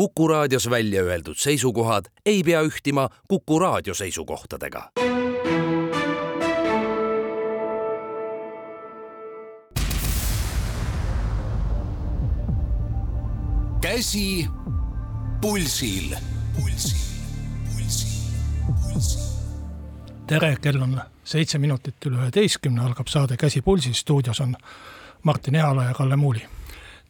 Kuku raadios välja öeldud seisukohad ei pea ühtima Kuku raadio seisukohtadega. käsi pulsil, pulsil, pulsil, pulsil. tere, kell on seitse minutit üle üheteistkümne, algab saade Käsi pulsis, stuudios on Martin Ehala ja Kalle Muuli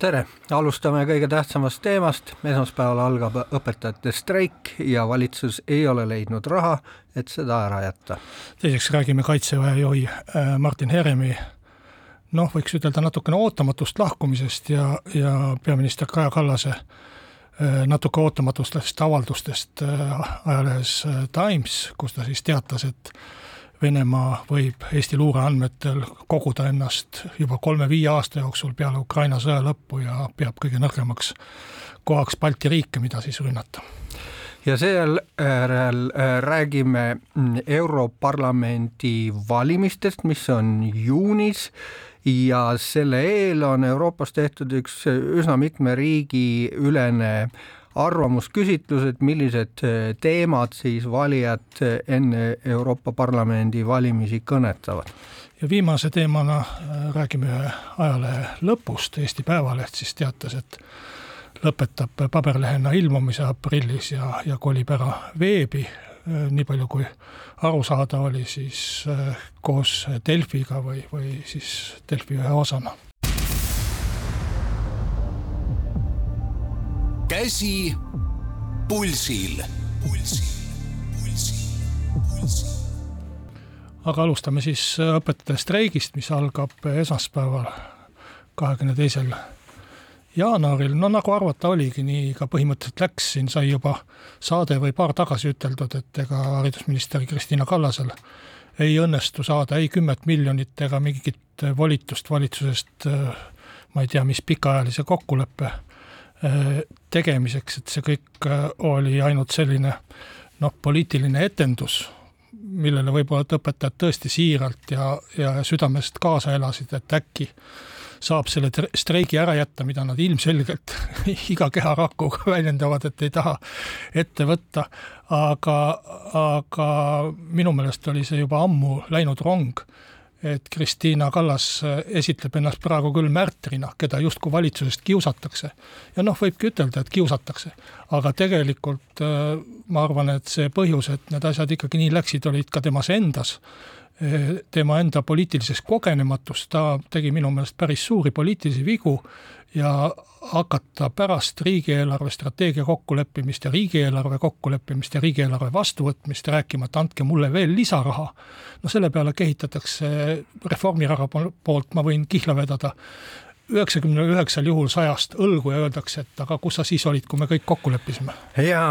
tere, alustame kõige tähtsamast teemast. esmaspäeval algab õpetajate streik ja valitsus ei ole leidnud raha, et seda ära jätta. teiseks räägime Kaitseväe juhi äh, Martin Heremi noh, võiks ütelda natukene ootamatust lahkumisest ja, ja peaminister Kaja Kallase äh, natuke ootamatustest avaldustest äh, ajalehes Times, kus ta siis teatas, et Venemaa võib Eesti luureandmetel koguda ennast juba kolme-viie aasta jooksul peale Ukraina sõja lõppu ja peab kõige nõrgemaks kohaks Balti riike, mida siis rünnata. ja seejärel äh, räägime Europarlamendi valimistest, mis on juunis ja selle eel on Euroopas tehtud üks üsna mitme riigi ülene arvamusküsitlused, millised äh, teemad siis valijad äh, enne Euroopa Parlamendi valimisi kõnetavad. ja viimase teemana äh, räägime ühe ajalehe lõpust, Eesti Päevaleht siis teatas, et lõpetab paberlehena ilmumise aprillis ja, ja kolib ära veebi, nii palju kui aru saada oli, siis koos Delfiga või, või siis Delfi ühe osana käsi pulsil, pulsil, pulsil, pulsil. aga alustame siis õpetajate streigist, mis algab esmaspäeval, kahekümne teisel jaanuaril, no nagu arvata oligi, nii ka põhimõtteliselt läks, siin sai juba saade või paar tagasi üteldud, et ega haridusminister Kristina Kallasel ei õnnestu saada ei kümmet miljonit ega mingit volitust valitsusest, ma ei tea, mis pikaajalise kokkuleppe Äh, tegemiseks, et see kõik äh, oli ainult selline noh, poliitiline etendus, millele võib-olla õpetajad tõesti siiralt ja, ja südamest kaasa elasid, et äkki saab selle streigi ära jätta, mida nad ilmselgelt iga keharakuga väljendavad, et ei taha ette võtta. aga, aga minu meelest oli see juba ammu läinud rong et Kristiina Kallas äh, esitleb ennast praegu küll märtrina, keda justkui valitsusest kiusatakse. ja noh, võibki ütelda, et kiusatakse, aga tegelikult äh, ma arvan, et see põhjus, et need asjad ikkagi nii läksid, olid ka temas endas. Tema enda poliitilises kogenematus, ta tegi minu meelest päris suuri poliitilisi vigu ja hakata pärast riigieelarve strateegia kokkuleppimist ja riigieelarve kokkuleppimist ja riigieelarve vastuvõtmist rääkima, et andke mulle veel lisaraha, no selle peale kehitatakse Reformierakonna poolt, ma võin kihla vedada, üheksakümne üheksal juhul sajast õlgu ja öeldakse, et aga kus sa siis olid, kui me kõik kokku leppisime? ja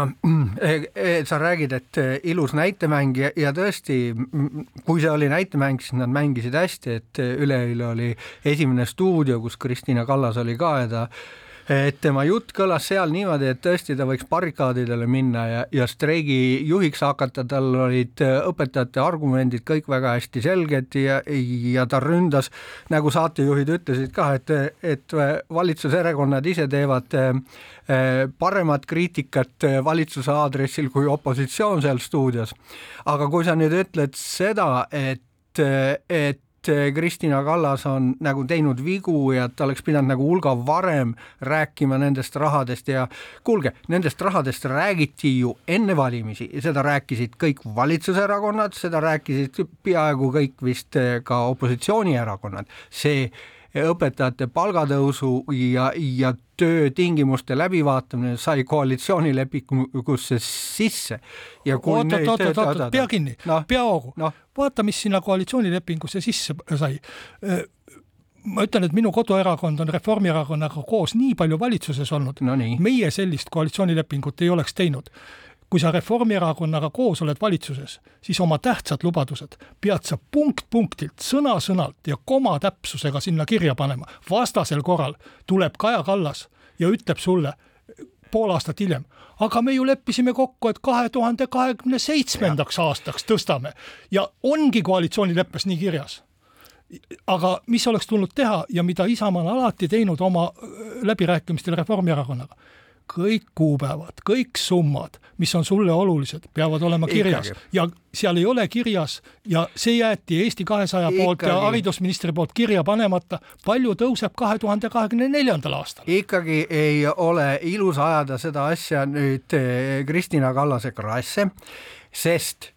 e, e, sa räägid, et e, ilus näitemäng ja, ja tõesti, kui see oli näitemäng, siis nad mängisid hästi, et üleeile oli esimene stuudio, kus Kristina Kallas oli ka ja ta et tema jutt kõlas seal niimoodi, et tõesti ta võiks barrikaadidele minna ja, ja streigi juhiks hakata, tal olid äh, õpetajate argumendid kõik väga hästi selged ja, ja ta ründas, nagu saatejuhid ütlesid ka, et, et valitsuserakonnad ise teevad äh, äh, paremat kriitikat valitsuse aadressil kui opositsioon seal stuudios. aga kui sa nüüd ütled seda, et et Kristina Kallas on nagu teinud vigu ja ta oleks pidanud nagu hulga varem rääkima nendest rahadest ja kuulge, nendest rahadest räägiti ju enne valimisi, seda rääkisid kõik valitsuserakonnad, seda rääkisid peaaegu kõik vist ka opositsioonierakonnad, see õpetajate palgatõusu ja, ja töötingimuste läbivaatamine sai koalitsioonilepingusse sisse. oot, oot, oot, oot, pea kinni no,, peaaugu no., vaata, mis sinna koalitsioonilepingusse sisse sai. Ma ütlen, et minu koduerakond on Reformierakonnaga koos nii palju valitsuses olnud. No, meie sellist koalitsioonilepingut ei oleks teinud kui sa Reformierakonnaga koos oled valitsuses, siis oma tähtsad lubadused pead sa punkt-punktilt, sõna-sõnalt ja koma täpsusega sinna kirja panema. vastasel korral tuleb Kaja Kallas ja ütleb sulle pool aastat hiljem, aga me ju leppisime kokku, et kahe tuhande kahekümne seitsmendaks aastaks tõstame. Ja ongi koalitsioonileppes nii kirjas. Aga mis oleks tulnud teha ja mida Isamaa on alati teinud oma läbirääkimistel Reformierakonnaga kõik kuupäevad, kõik summad, mis on sulle olulised, peavad olema kirjas Ikkagi. ja seal ei ole kirjas ja see jäeti Eesti kahesaja poolt ja haridusministri poolt kirja panemata, palju tõuseb kahe tuhande kahekümne neljandal aastal. ikkagi ei ole ilus ajada seda asja nüüd eh, Kristina Kallase kraesse, sest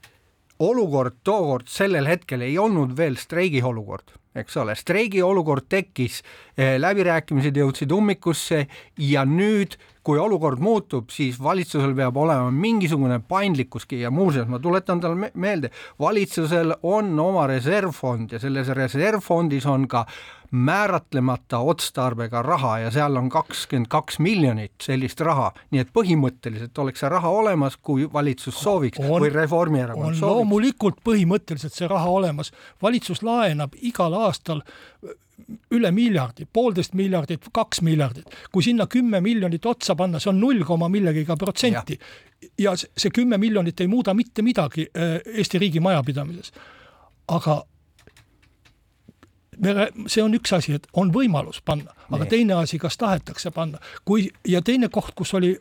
olukord tookord sellel hetkel ei olnud veel streigiolukord, eks ole, streigiolukord tekkis, läbirääkimised jõudsid ummikusse ja nüüd, kui olukord muutub, siis valitsusel peab olema mingisugune paindlikkuski ja muuseas, ma tuletan talle me- meelde, valitsusel on oma reservfond ja selles reservfondis on ka määratlemata otstarbega raha ja seal on kakskümmend kaks miljonit sellist raha, nii et põhimõtteliselt oleks see raha olemas, kui valitsus sooviks On- või Reformierakond on sooviks. loomulikult põhimõtteliselt see raha olemas, valitsus laenab igal aastal üle miljardi, poolteist miljardit, kaks miljardit, kui sinna kümme miljonit otsa panna, see on null koma millegiga protsenti. ja see- kümme miljonit ei muuda mitte midagi äh, Eesti riigi majapidamises. aga me, see on üks asi, et on võimalus panna, aga Nii. teine asi, kas tahetakse panna, kui ja teine koht, kus oli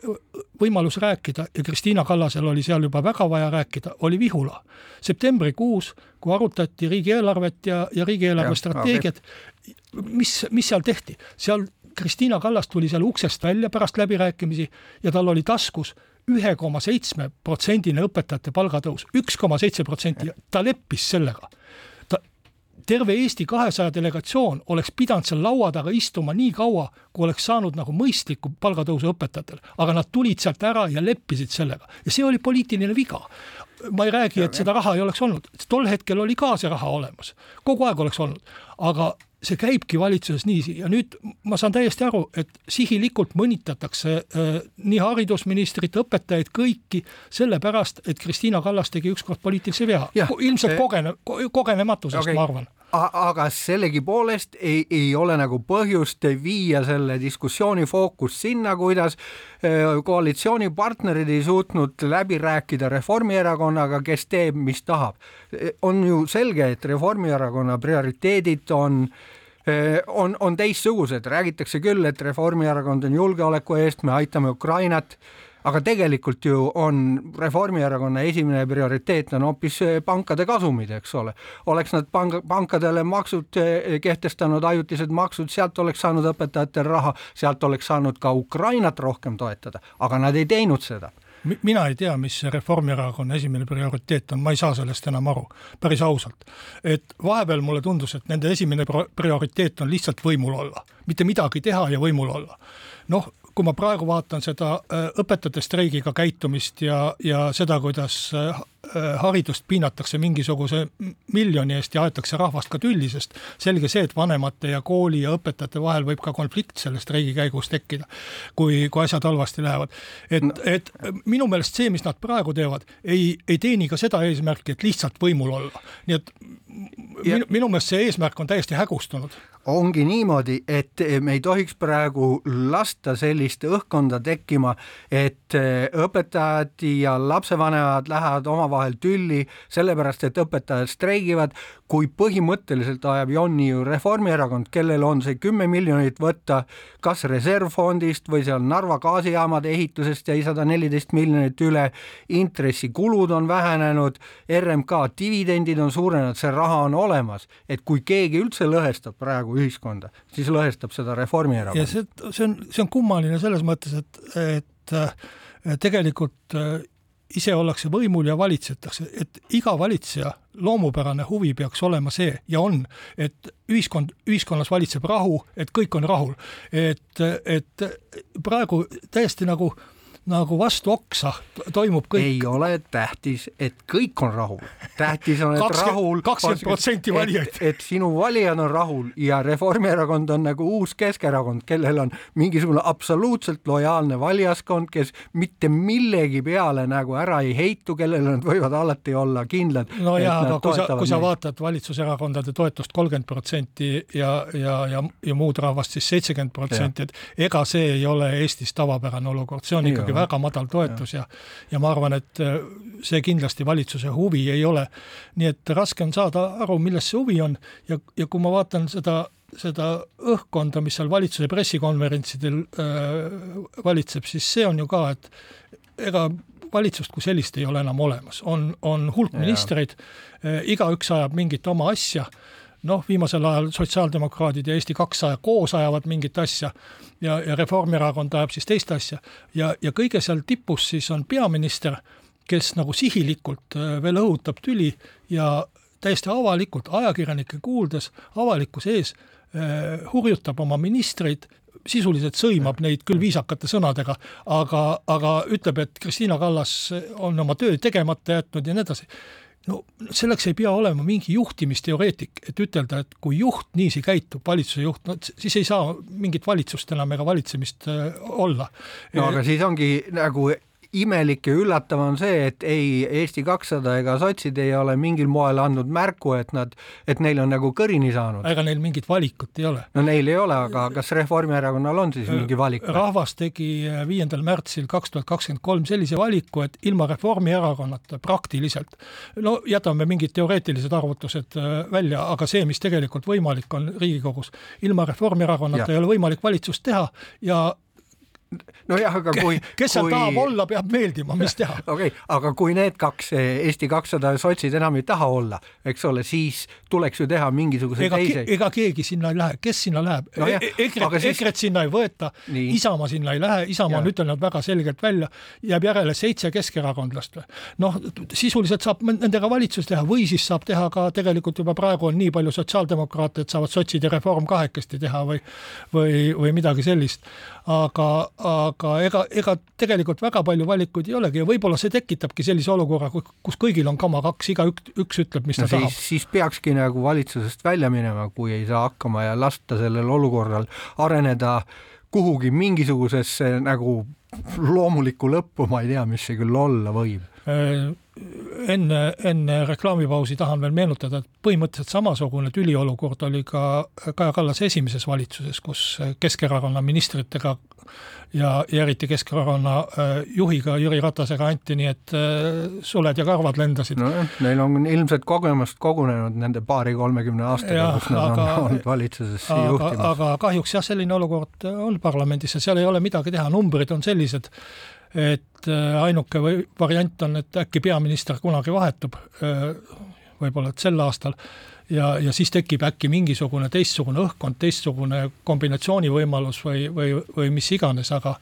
võimalus rääkida ja Kristiina Kallasel oli seal juba väga vaja rääkida, oli Vihula. septembrikuus, kui arutati riigieelarvet ja, ja riigieelarve strateegiat, mis, mis seal tehti, seal Kristiina Kallas tuli seal uksest välja pärast läbirääkimisi ja tal oli taskus ühe koma seitsme protsendine õpetajate palgatõus, üks koma seitse protsenti, ta leppis sellega. Ta, terve Eesti kahesaja delegatsioon oleks pidanud seal laua taga istuma nii kaua, kui oleks saanud nagu mõistlikku palgatõusu õpetajatel, aga nad tulid sealt ära ja leppisid sellega. Ja see oli poliitiline viga. ma ei räägi, et seda raha ei oleks olnud, tol hetkel oli ka see raha olemas, kogu aeg oleks olnud, aga see käibki valitsuses niiviisi ja nüüd ma saan täiesti aru, et sihilikult mõnitatakse äh, nii haridusministrit, õpetajaid, kõiki sellepärast, et Kristiina Kallas tegi ükskord poliitilise vea. Ilmselt eh, kogene- ko, kogenematusest Okei. okay. ma arvan aga sellegipoolest ei, ei ole nagu põhjust viia selle diskussiooni fookust sinna, kuidas koalitsioonipartnerid ei suutnud läbi rääkida Reformierakonnaga, kes teeb, mis tahab. on ju selge, et Reformierakonna prioriteedid on on, on teistsugused, räägitakse küll, et Reformierakond on julgeoleku eest, me aitame Ukrainat, aga tegelikult ju on Reformierakonna esimene prioriteet on hoopis eh, pankade kasumid, eks ole. oleks nad panga, pankadele maksud eh, kehtestanud, ajutised maksud, sealt oleks saanud õpetajatel raha, sealt oleks saanud ka Ukrainat rohkem toetada, aga nad ei teinud seda Mi- mina ei tea, mis Reformierakonna esimene prioriteet on, ma ei saa sellest enam aru, päris ausalt. et vahepeal mulle tundus, et nende esimene prioriteet on lihtsalt võimul olla, mitte midagi teha ja võimul olla. noh, kui ma praegu vaatan seda äh, õpetajate streigiga käitumist ja, ja seda, kuidas äh, haridust piinatakse mingisuguse miljoni eest ja aetakse rahvast ka tülli, sest selge see, et vanemate ja kooli ja õpetajate vahel võib ka konflikt selle streigi käigus tekkida, kui, kui asjad halvasti lähevad. et no., et minu meelest see, mis nad praegu teevad, ei, ei teeni ka seda eesmärki, et lihtsalt võimul olla. nii et Ja- minu, minu meelest see eesmärk on täiesti hägustunud ongi niimoodi, et me ei tohiks praegu lasta sellist õhkkonda tekkima, et õpetajad ja lapsevanemad lähevad omavahel tülli sellepärast, et õpetajad streigivad, kui põhimõtteliselt ajab jonni ju Reformierakond, kellel on see kümme miljonit võtta kas reservfondist või seal Narva gaasijaamade ehitusest jäi sada neliteist miljonit üle, intressikulud on vähenenud, RMK dividendid on suurenenud, see raha on olemas, et kui keegi üldse lõhestab praegu ühiskonda, siis lõhestab seda ja Reformierakond. see, see on, see on kummaline selles mõttes, et, et tegelikult ise ollakse võimul ja valitsetakse, et iga valitseja loomupärane huvi peaks olema see ja on, et ühiskond, ühiskonnas valitseb rahu, et kõik on rahul. et, et praegu täiesti nagu nagu vastu oksa toimub kõik ei ole tähtis, et kõik on rahul, tähtis on, et 20 rahul 20% valijaid. et, sinu valijad on rahul ja Reformierakond on nagu uus Keskerakond, kellel on mingisugune absoluutselt lojaalne valijaskond, kes mitte millegi peale nagu ära ei heitu, kellele nad võivad alati olla kindlad. no jaa, aga kui sa, kui sa vaatad valitsuserakondade toetust kolmkümmend protsenti ja, ja, ja, ja muud rahvast siis seitsekümmend protsenti, et ega see ei ole Eestis tavapärane olukord, see on Ei ikkagi väga madal toetus ja, ja ma arvan, et äh, see kindlasti valitsuse huvi ei ole. nii et raske on saada aru, milles see huvi on. Ja, ja kui ma vaatan seda seda õhkkonda, mis seal valitsuse pressikonverentsidel äh, valitseb, siis see on ju ka, et ega valitsust kui sellist ei ole enam olemas, on, on hulk ministreid, igaüks ajab mingit oma asja noh, viimasel ajal sotsiaaldemokraadid ja Eesti kakssada koos ajavad mingit asja ja, ja Reformierakond ajab siis teist asja. Ja, ja kõige seal tipus siis on peaminister, kes nagu sihilikult äh, veel õhutab tüli ja täiesti avalikult, ajakirjanikke kuuldes, avalikkuse ees eh, hurjutab oma ministreid, sisuliselt sõimab neid küll viisakate sõnadega, aga, aga ütleb, et Kristina Kallas on oma töö tegemata jätnud ja nii edasi no selleks ei pea olema mingi juhtimisteoreetik, et ütelda, et kui juht niiviisi käitub, valitsuse juht, no siis ei saa mingit valitsust enam ega valitsemist äh, olla. no aga siis ongi nagu imelik ja üllatav on see, et ei Eesti kakssada ega sotsid ei ole mingil moel andnud märku, et nad, et neil on nagu kõrini saanud. ega neil mingit valikut ei ole. no neil ei ole, aga kas Reformierakonnal on siis mingi valik? rahvas tegi viiendal märtsil kaks tuhat kakskümmend kolm sellise valiku, et ilma Reformierakonnata praktiliselt, no jätame mingid teoreetilised arvutused äh, välja, aga see, mis tegelikult võimalik on Riigikogus, ilma Reformierakonnata ja. ei ole võimalik valitsust teha ja nojah, aga kui kes seal kui... tahab olla, peab meeldima, mis teha. okei okay,, aga kui need kaks, Eesti kakssada sotsid enam ei taha olla, eks ole, siis tuleks ju teha mingisuguseid ega, teisi. ega keegi sinna ei lähe, kes sinna läheb no? E-, EKRE, siis... EKRE-t sinna ei võeta, Isamaa sinna ei lähe, Isamaa ja. on ütelnud väga selgelt välja, jääb järele seitse keskerakondlast või. noh, sisuliselt saab nendega valitsus teha või siis saab teha ka tegelikult juba praegu on nii palju sotsiaaldemokraate, et saavad sotsid ja Reform kahekesti teha või või, või midagi sellist. aga aga ega, ega tegelikult väga palju valikuid ei olegi ja võib-olla see tekitabki sellise olukorra, kus kõigil on kama kaks, igaüks, üks ütleb, mis no ta siis, tahab. siis peakski nagu valitsusest välja minema, kui ei saa hakkama ja lasta sellel olukorral areneda kuhugi mingisugusesse nagu loomulikku lõppu, ma ei tea, mis see küll olla võib äh, enne, enne reklaamipausi tahan veel meenutada, et põhimõtteliselt samasugune tüliolukord oli ka Kaja Kallase esimeses valitsuses, kus Keskerakonna ministritega ja, ja eriti Keskerakonna äh, juhiga Jüri Ratasega anti, nii et äh, suled ja karvad lendasid. nojah, neil on ilmselt kogemust kogunenud nende paari-kolmekümne aastaga, kus nad aga, on olnud valitsuses aga, juhtimas. aga kahjuks jah, selline olukord on parlamendis ja seal ei ole midagi teha, numbrid on sellised, et äh, ainuke või variant on, et äkki peaminister kunagi vahetub, võib-olla et sel aastal. Ja, ja siis tekib äkki mingisugune teistsugune õhkkond, teistsugune kombinatsioonivõimalus või, või, või mis iganes, aga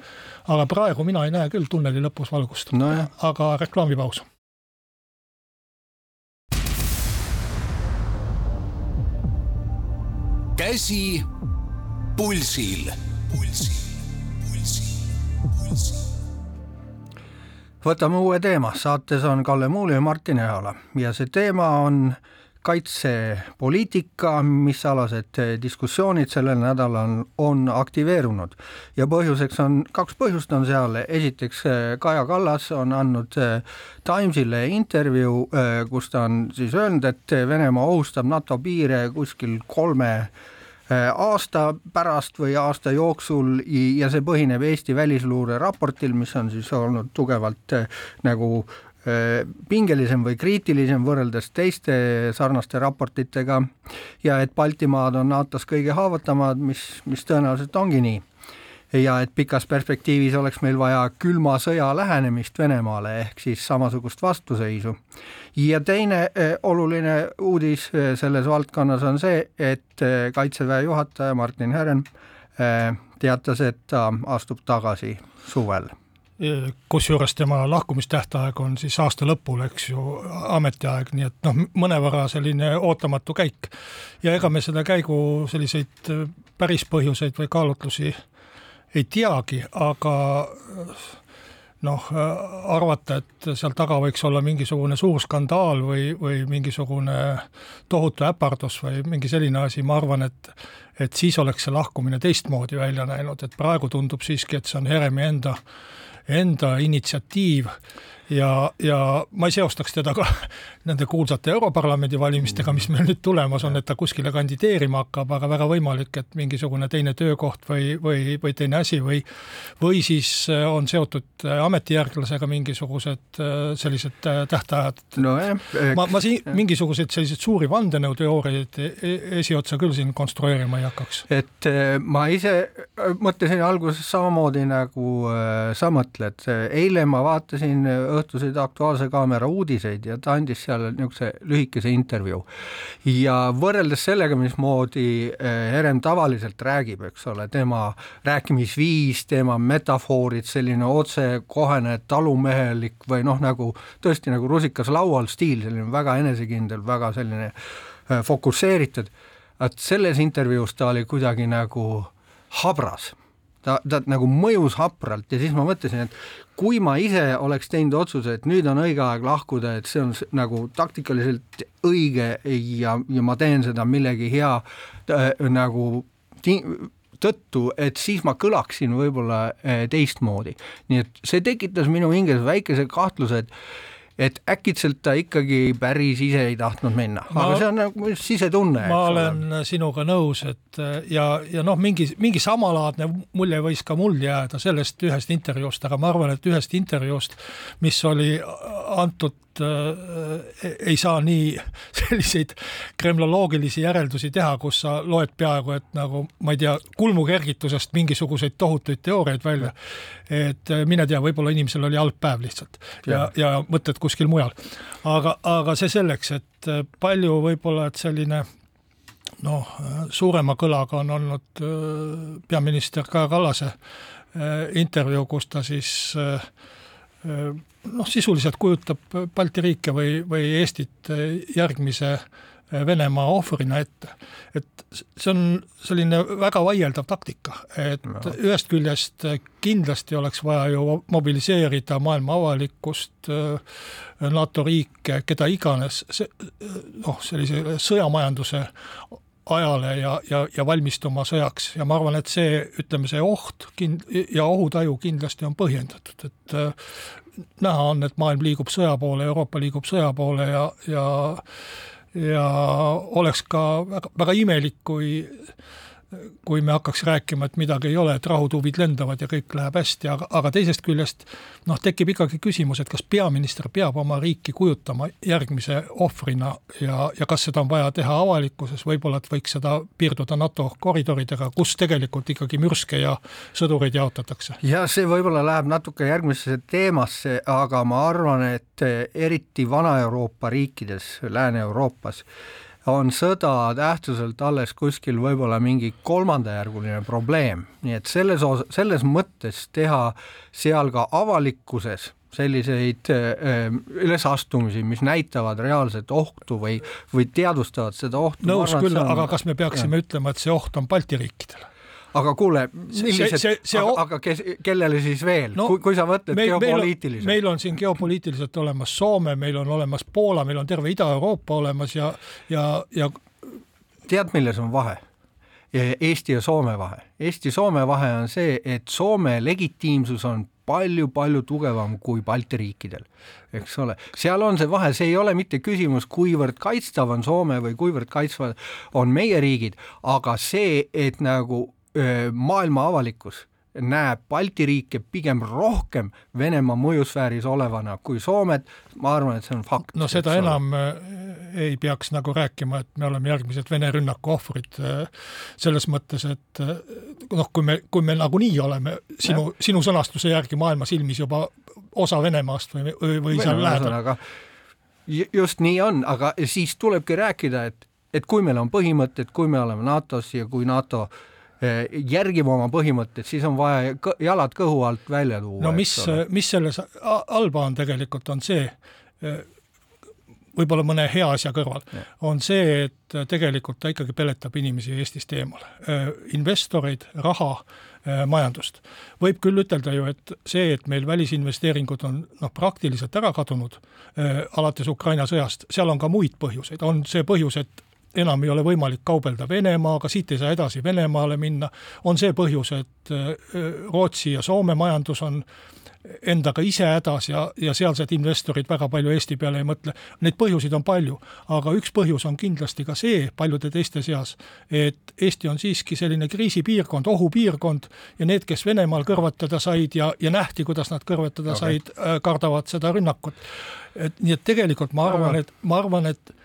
aga praegu mina ei näe küll tunneli lõpus valgust. No. aga reklaamipaus. käsi pulsil, pulsil, pulsil, pulsil võtame uue teema, saates on Kalle Muuli ja Martin Ehala. Ja see teema on kaitsepoliitika, mis alased diskussioonid sellel nädalal on aktiveerunud. Ja põhjuseks on, kaks põhjust on seal, esiteks Kaja Kallas on andnud Timesile intervjuu, kus ta on siis öelnud, et Venemaa ohustab NATO piire kuskil kolme aasta pärast või aasta jooksul ja see põhineb Eesti välisluure raportil, mis on siis olnud tugevalt nagu Äh, pingelisem või kriitilisem võrreldes teiste sarnaste raportitega ja et Baltimaad on NATO-s kõige haavatavamad, mis, mis tõenäoliselt ongi nii. Ja et pikas perspektiivis oleks meil vaja külma sõja lähenemist Venemaale ehk siis samasugust vastuseisu. ja teine eh, oluline uudis eh, selles valdkonnas on see, et eh, Kaitseväe juhataja Martin Herem teatas, et ta astub tagasi suvel kusjuures tema lahkumistähtaeg on siis aasta lõpul, eks ju, ametiaeg, nii et noh, mõnevõrra selline ootamatu käik. ja ega me selle käigu selliseid päris põhjuseid või kaalutlusi ei teagi, aga noh, arvata, et seal taga võiks olla mingisugune suur skandaal või, või mingisugune tohutu äpardus või mingi selline asi, ma arvan, et et siis oleks see lahkumine teistmoodi välja näinud, et praegu tundub siiski, et see on Heremi enda enda initsiatiiv ja, ja ma ei seostaks teda ka nende kuulsate Europarlamendi valimistega, mis meil nüüd tulemas on, et ta kuskile kandideerima hakkab, aga väga võimalik, et mingisugune teine töökoht või, või, või teine asi või või siis äh, on seotud äh, ametijärglasega mingisugused äh, sellised tähtajad nojah. ma, ma siin mingisuguseid selliseid suuri vandenõuteooriaid e-, e-, esiotsa küll siin konstrueerima ei hakkaks. et ma ise mõtlesin alguses samamoodi nagu sa mõtled, eile ma vaatasin õhtuseid Aktuaalse Kaamera uudiseid ja ta andis seal niisuguse lühikese intervjuu. ja võrreldes sellega, mismoodi eh, Herem tavaliselt räägib, eks ole, tema rääkimisviis, tema metafoorid, selline otsekohene talumehelik või noh, nagu tõesti nagu rusikas laual stiil, selline väga enesekindel, väga selline eh, fokusseeritud, et selles intervjuus ta oli kuidagi nagu habras ta, ta nagu mõjus hapralt ja siis ma mõtlesin, et kui ma ise oleks teinud otsuse, et nüüd on õige aeg lahkuda, et see on nagu taktikaliselt õige ja, ja ma teen seda millegi hea äh, nagu tõttu, et siis ma kõlaksin võib-olla äh, teistmoodi. nii et see tekitas minu hinges väikese kahtluse, et et äkitselt ta ikkagi päris ise ei tahtnud minna, aga see on nagu sisetunne. ma olen ole. sinuga nõus, et ja, ja noh, mingi, mingi samalaadne mulje võis ka mul jääda sellest ühest intervjuust, aga ma arvan, et ühest intervjuust, mis oli antud äh, ei saa nii selliseid kremloloogilisi järeldusi teha, kus sa loed peaaegu et nagu ma ei tea, kulmukergitusest mingisuguseid tohutuid teooriaid välja. et äh, mine tea, võib-olla inimesel oli halb päev lihtsalt ja, ja, ja mõtted kuskil mujal. aga, aga see selleks, et äh, palju võib-olla, et selline noh, suurema kõlaga on olnud äh, peaminister Kaja Kallase intervjuu, kus ta siis noh, sisuliselt kujutab Balti riike või, või Eestit järgmise Venemaa ohvrina ette. et see on selline väga vaieldav taktika, et no. ühest küljest kindlasti oleks vaja ju mobiliseerida maailma avalikkust, NATO riike, keda iganes, see noh, sellise sõjamajanduse ajale ja, ja, ja valmistuma sõjaks ja ma arvan, et see, ütleme, see oht kind- ja ohutaju kindlasti on põhjendatud, et näha on, et maailm liigub sõja poole, Euroopa liigub sõja poole ja, ja ja oleks ka väga, väga imelik, kui kui me hakkaks rääkima, et midagi ei ole, et rahutuvid lendavad ja kõik läheb hästi, aga, aga teisest küljest noh, tekib ikkagi küsimus, et kas peaminister peab oma riiki kujutama järgmise ohvrina ja, ja kas seda on vaja teha avalikkuses, võib-olla et võiks seda piirduda NATO koridoridega, kus tegelikult ikkagi mürske ja sõdureid jaotatakse. ja see võib-olla läheb natuke järgmisesse teemasse, aga ma arvan, et eriti Vana-Euroopa riikides, Lääne-Euroopas, on sõda tähtsuselt alles kuskil võib-olla mingi kolmandajärguline probleem, nii et selles os-, selles mõttes teha seal ka avalikkuses selliseid äh, ülesastumisi, mis näitavad reaalset ohtu või, või teadvustavad seda ohtu. nõus küll, aga kas me peaksime jah. ütlema, et see oht on Balti riikidele? Aga kuule, millised, aga, aga kes, kellele siis veel no,, kui, kui sa mõtled meil, geopoliitiliselt? meil on siin geopoliitiliselt olemas Soome, meil on olemas Poola, meil on terve Ida-Euroopa olemas ja, ja, ja tead, milles on vahe? Eesti ja Soome vahe. Eesti-Soome vahe on see, et Soome legitiimsus on palju-palju tugevam kui Balti riikidel, eks ole. seal on see vahe, see ei ole mitte küsimus, kuivõrd kaitstav on Soome või kuivõrd kaitsvad on meie riigid, aga see, et nagu maailma avalikkus näeb Balti riike pigem rohkem Venemaa mõjusfääris olevana kui Soomet, ma arvan, et see on fakt. no seda enam ei peaks nagu rääkima, et me oleme järgmised Vene rünnaku ohvrid, selles mõttes, et noh, kui me, kui me nagunii oleme sinu, sinu sõnastuse järgi maailma silmis juba osa Venemaast või, või, või seal lähedal. just nii on, aga siis tulebki rääkida, et, et kui meil on põhimõtted, kui me oleme NATO-s ja kui NATO äh, järgima oma põhimõtteid, siis on vaja jalad kõhu alt välja tuua. no mis, mis selles halba on tegelikult, on see, eh, võib-olla mõne hea asja kõrval, on see, et tegelikult ta ikkagi peletab inimesi Eestist eemale. Eh, investoreid, raha, majandust. võib küll ütelda ju, et see, et meil välisinvesteeringud on noh, praktiliselt ära kadunud alates Ukraina sõjast, seal on ka muid põhjuseid, on see põhjus, et enam ei ole võimalik kaubelda Venemaaga, siit ei saa edasi Venemaale minna, on see põhjus, et äh, Rootsi ja Soome majandus on endaga ise hädas ja, ja sealsed investorid väga palju Eesti peale ei mõtle. Neid põhjuseid on palju, aga üks põhjus on kindlasti ka see paljude teiste seas, et Eesti on siiski selline kriisipiirkond, ohupiirkond ja need, kes Venemaal kõrvetada said ja, ja nähti, kuidas nad kõrvetada okay. said, äh, kardavad seda rünnakut. et nii, et tegelikult ma arvan, et ma arvan, et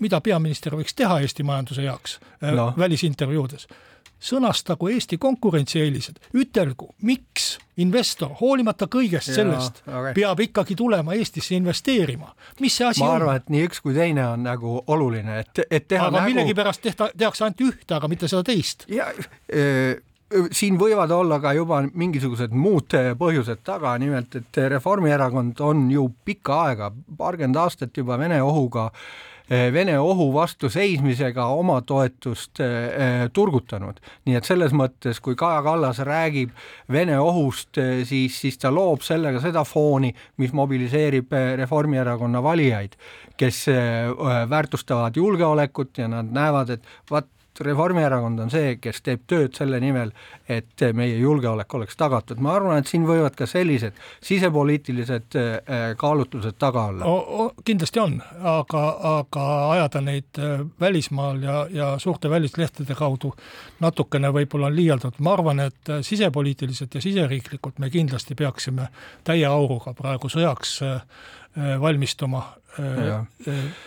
mida peaminister võiks teha Eesti majanduse heaks äh, no. välisintervjuudes sõnastagu Eesti konkurentsieelised, ütelgu, miks investor, hoolimata kõigest ja, sellest, okay. peab ikkagi tulema Eestisse investeerima. mis see asi ma on? ma arvan, et nii üks kui teine on nagu oluline, et, et teha aga nägu... millegipärast tehta, tehakse ainult ühte, aga mitte seda teist. ja öö, siin võivad olla ka juba mingisugused muud põhjused taga, nimelt et Reformierakond on ju pikka aega, paarkümmend aastat juba Vene ohuga äh, Vene ohu vastu seismisega oma toetust eh, eh, turgutanud. nii et selles mõttes, kui Kaja Kallas räägib Vene ohust, siis, siis ta loob sellega seda fooni, mis mobiliseerib Reformierakonna valijaid, kes väärtustavad julgeolekut ja nad näevad, et vaat Reformierakond on see, kes teeb tööd selle nimel, et meie julgeolek oleks tagatud. ma arvan, et siin võivad ka sellised sisepoliitilised äh, kaalutlused taga olla. kindlasti on, aga, aga ajada neid äh, välismaal ja, ja suurte välislehtede kaudu natukene võib-olla on liialdatud. ma arvan, et äh, sisepoliitiliselt ja siseriiklikult me kindlasti peaksime täie auruga praegu sõjaks valmistuma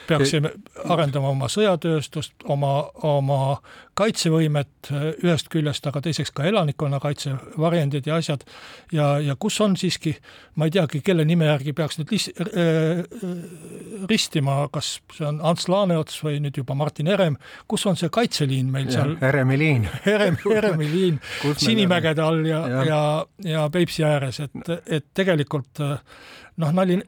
peaksime arendama oma sõjatööstust, oma, oma kaitsevõimet ühest küljest, aga teiseks ka elanikkonnakaitse varjendid ja asjad. ja, ja kus on siiski, ma ei teagi, kelle nime järgi peaks nüüd lis- äh,, ristima, kas see on Ants Laaneots või nüüd juba Martin Herem, kus on see kaitseliin meil ja, seal? Heremi liin Herem, Heremi liin Sinimägede all ja, ja, ja, ja Peipsi ääres, et, et tegelikult äh, noh, nali,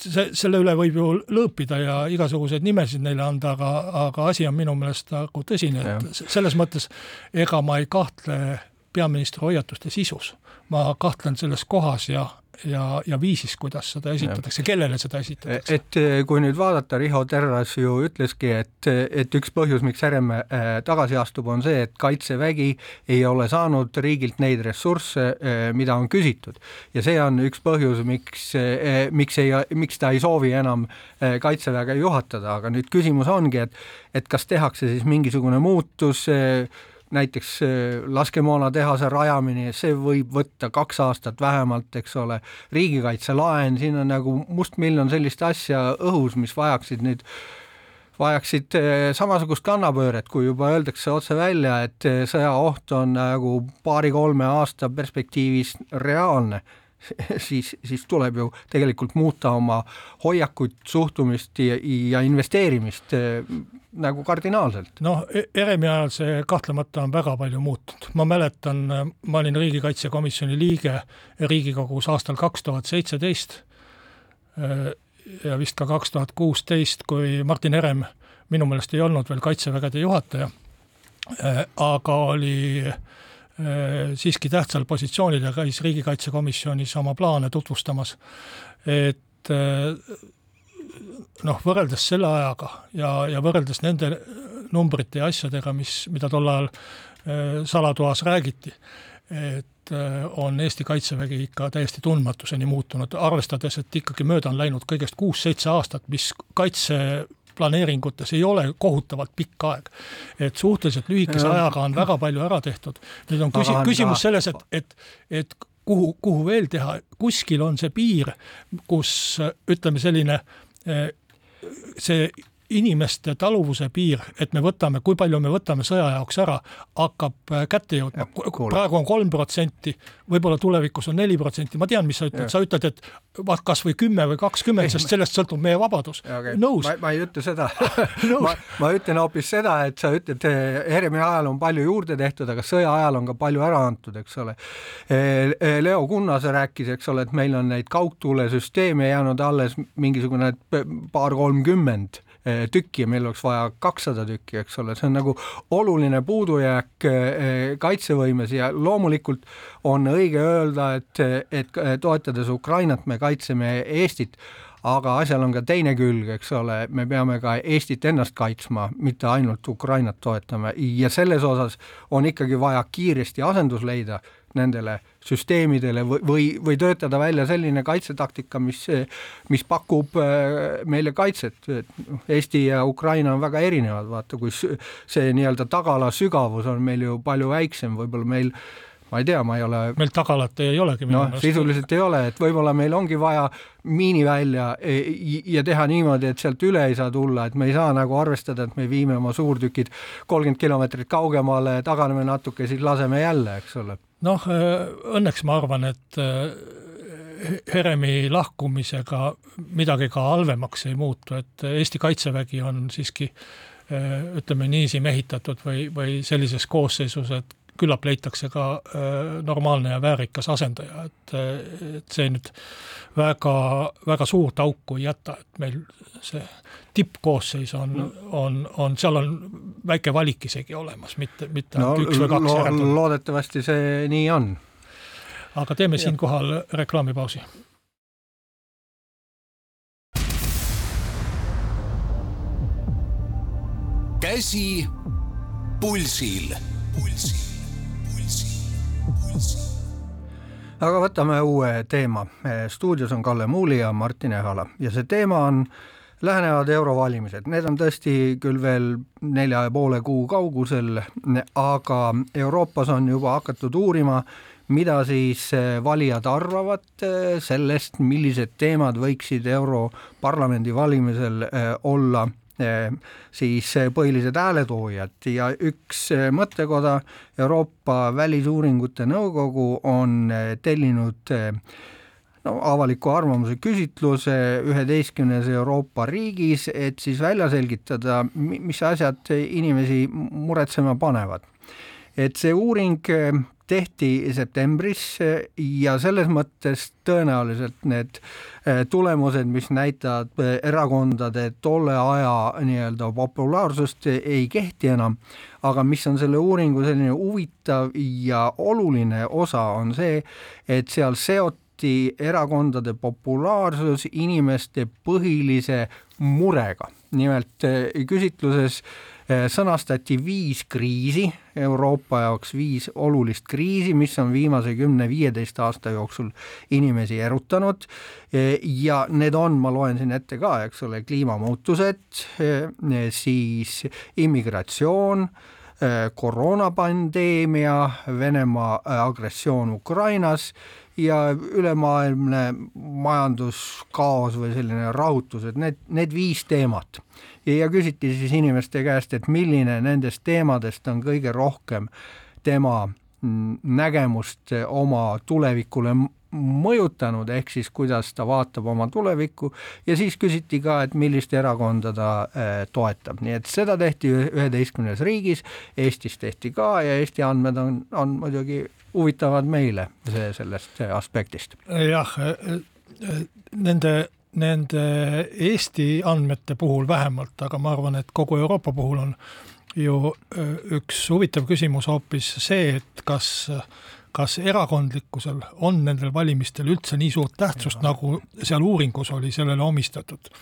see, selle üle võib ju lõõpida ja igasuguseid nimesid neile anda, aga, aga asi on minu meelest nagu tõsine, et selles mõttes ega ma ei kahtle peaministri hoiatuste sisus. ma kahtlen selles kohas ja, ja, ja viisis, kuidas seda esitatakse, kellele seda esitatakse. et eh, kui nüüd vaadata, Riho Terras ju ütleski, et, et üks põhjus, miks Herem eh, tagasi astub, on see, et Kaitsevägi ei ole saanud riigilt neid ressursse, eh, mida on küsitud. ja see on üks põhjus, miks, miks ei, miks ta ei soovi enam Kaitseväge juhatada, aga nüüd küsimus ongi, et et kas tehakse siis mingisugune muutus näiteks äh, laskemoonatehase rajamine, see võib võtta kaks aastat vähemalt, eks ole, riigikaitselaen, siin on nagu mustmiljon sellist asja õhus, mis vajaksid nüüd vajaksid äh, samasugust kannapööret, kui juba öeldakse otse välja, et äh, sõjaoht on nagu paari-kolme aasta perspektiivis reaalne siis, siis tuleb ju tegelikult muuta oma hoiakut, suhtumist ja, ja investeerimist eh, nagu kardinaalselt. noh, Heremi e-, ajal see kahtlemata on väga palju muutunud. ma mäletan, ma olin Riigikaitsekomisjoni liige Riigikogus aastal kaks tuhat seitseteist eh, ja vist ka kaks tuhat kuusteist, kui Martin Herem minu meelest ei olnud veel Kaitsevägede juhataja, eh, aga oli Äh, siiski tähtsal positsioonil ja käis Riigikaitsekomisjonis oma plaane tutvustamas. et äh, noh, võrreldes selle ajaga ja, ja võrreldes nende numbrite ja asjadega, mis, mida tol ajal äh, salatoas räägiti, et on Eesti Kaitsevägi ikka täiesti tundmatuseni muutunud, arvestades, et ikkagi mööda on läinud kõigest kuus-seitse aastat, mis kaitse planeeringutes ei ole kohutavalt pikk aeg. et suhteliselt lühikese ajaga on väga palju ära tehtud. nüüd on küsi-, küsimus selles, et, et, et kuhu, kuhu veel teha, kuskil on see piir, kus ütleme, selline eh, see inimeste taluvuse piir, et me võtame, kui palju me võtame sõja jaoks ära, hakkab äh, kätte jõudma. praegu on kolm protsenti, võib-olla tulevikus on neli protsenti, ma tean, mis sa ütled, sa ütled, et vaat kas või kümme või kakskümmend, sest sellest sõltub meie vabadus. Okay. nõus. ma ei ütle seda ma, ma ütlen hoopis seda, et sa ütled, Heremi ajal on palju juurde tehtud, aga sõja ajal on ka palju ära antud, eks ole. Leo Kunnase rääkis, eks ole, et meil on neid kaugtuulesüsteeme jäänud alles mingisugune paar-kolmkümmend tükki ja meil oleks vaja kakssada tükki, eks ole, see on nagu oluline puudujääk eh, kaitsevõimes ja loomulikult on õige öelda, et, et toetades Ukrainat, me kaitseme Eestit, aga asjal on ka teine külg, eks ole, me peame ka Eestit ennast kaitsma, mitte ainult Ukrainat toetama. Ja selles osas on ikkagi vaja kiiresti asendus leida nendele süsteemidele või, või, või töötada välja selline kaitsetaktika, mis, mis pakub meile kaitset. Eesti ja Ukraina on väga erinevad, vaata, kui see nii-öelda tagala sügavus on meil ju palju väiksem, võib-olla meil ma ei tea, ma ei ole. meil tagalat ei olegi. noh, sisuliselt ei ole, et võib-olla meil ongi vaja miini välja e, ja teha niimoodi, et sealt üle ei saa tulla, et me ei saa nagu arvestada, et me viime oma suurtükid kolmkümmend kilomeetrit kaugemale, taganeme natuke, siis laseme jälle, eks ole. Noh, õnneks ma arvan, et Heremi lahkumisega midagi ka halvemaks ei muutu, et Eesti Kaitsevägi on siiski ütleme niiviisi mehitatud või, või sellises koosseisus, et küllap leitakse ka äh, normaalne ja väärikas asendaja, et, et see nüüd väga, väga suurt auku ei jäta, et meil see tippkoosseis on no., on, on, seal on väike valik isegi olemas, mitte, mitte no, üks või kaks lo. loodetavasti see nii on. aga teeme siinkohal reklaamipausi käsi pulsil, pulsil aga võtame uue teema. stuudios on Kalle Muuli ja Martin Ehala. Ja see teema on lähenevad eurovalimised, need on tõesti küll veel nelja ja poole kuu kaugusel, aga Euroopas on juba hakatud uurima, mida siis valijad arvavad sellest, millised teemad võiksid Europarlamendi valimisel olla siis eh, põhilised hääletoojad ja üks eh, mõttekoda, Euroopa Välisuuringute Nõukogu on tellinud no avaliku arvamuse küsitluse üheteistkümnes Euroopa riigis, et siis välja selgitada, mis asjad inimesi muretsema panevad. et see uuring tehti septembris ja selles mõttes tõenäoliselt need eh, tulemused, mis näitavad eh, erakondade tolle aja nii-öelda populaarsust, ei kehti enam, aga mis on selle uuringu selline huvitav ja oluline osa, on see, et seal seoti erakondade populaarsus inimeste põhilise murega. nimelt eh, küsitluses Eh, sõnastati viis kriisi, Euroopa jaoks viis olulist kriisi, mis on viimase kümne-viieteist aasta jooksul inimesi erutanud. Eh, ja need on, ma loen siin ette ka, eks ole, kliimamuutused, eh, siis immigratsioon, koroonapandeemia, Venemaa agressioon Ukrainas ja ülemaailmne majanduskaos või selline rahutus, et need, need viis teemat ja küsiti siis inimeste käest, et milline nendest teemadest on kõige rohkem tema nägemust oma tulevikule mõjutanud, ehk siis kuidas ta vaatab oma tulevikku ja siis küsiti ka, et millist erakonda ta äh, toetab, nii et seda tehti üheteistkümnes riigis, Eestis tehti ka ja Eesti andmed on, on muidugi huvitavad meile see, sellest aspektist. jah, äh, äh, nende nende Eesti andmete puhul vähemalt, aga ma arvan, et kogu Euroopa puhul on ju üks huvitav küsimus hoopis see, et kas kas erakondlikkusel on nendel valimistel üldse nii suurt tähtsust, nagu seal uuringus oli sellele omistatud?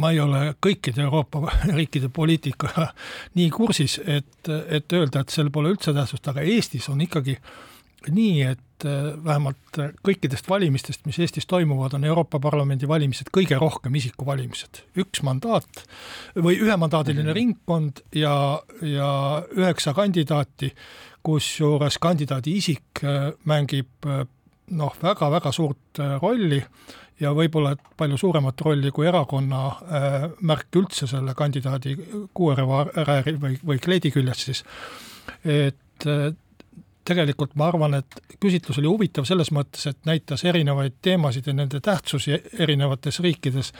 ma ei ole kõikide Euroopa riikide poliitikaga nii kursis, et, et öelda, et sel pole üldse tähtsust, aga Eestis on ikkagi nii, et Äh, vähemalt kõikidest valimistest, mis Eestis toimuvad, on Euroopa Parlamendi valimised kõige rohkem isikuvalimised. üks mandaat või ühemandaadiline mm -hmm. ringkond ja, ja üheksa kandidaati, kusjuures kandidaadi isik äh, mängib äh, noh, väga-väga suurt rolli ja võib-olla palju suuremat rolli kui erakonna äh, märk üldse selle kandidaadi kuuerevääri või, või kleidi küljes siis. et tegelikult ma arvan, et küsitlus oli huvitav selles mõttes, et näitas erinevaid teemasid ja nende tähtsusi erinevates riikides,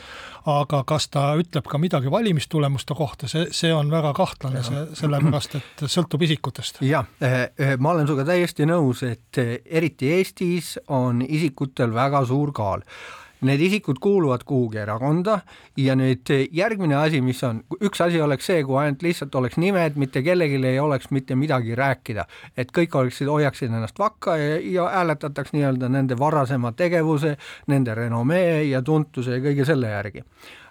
aga kas ta ütleb ka midagi valimistulemuste kohta, see, see on väga kahtlane, see, sellepärast et sõltub isikutest. jah, eh, eh, ma olen sinuga täiesti nõus, et eh, eriti Eestis on isikutel väga suur kaal need isikud kuuluvad kuhugi erakonda ja nüüd järgmine asi, mis on, üks asi oleks see, kui ainult lihtsalt oleks nimed, mitte kellelgi ei oleks mitte midagi rääkida, et kõik oleksid, hoiaksid ennast vakka ja, ja hääletataks nii-öelda nende varasema tegevuse, nende renomee ja tuntuse ja kõige selle järgi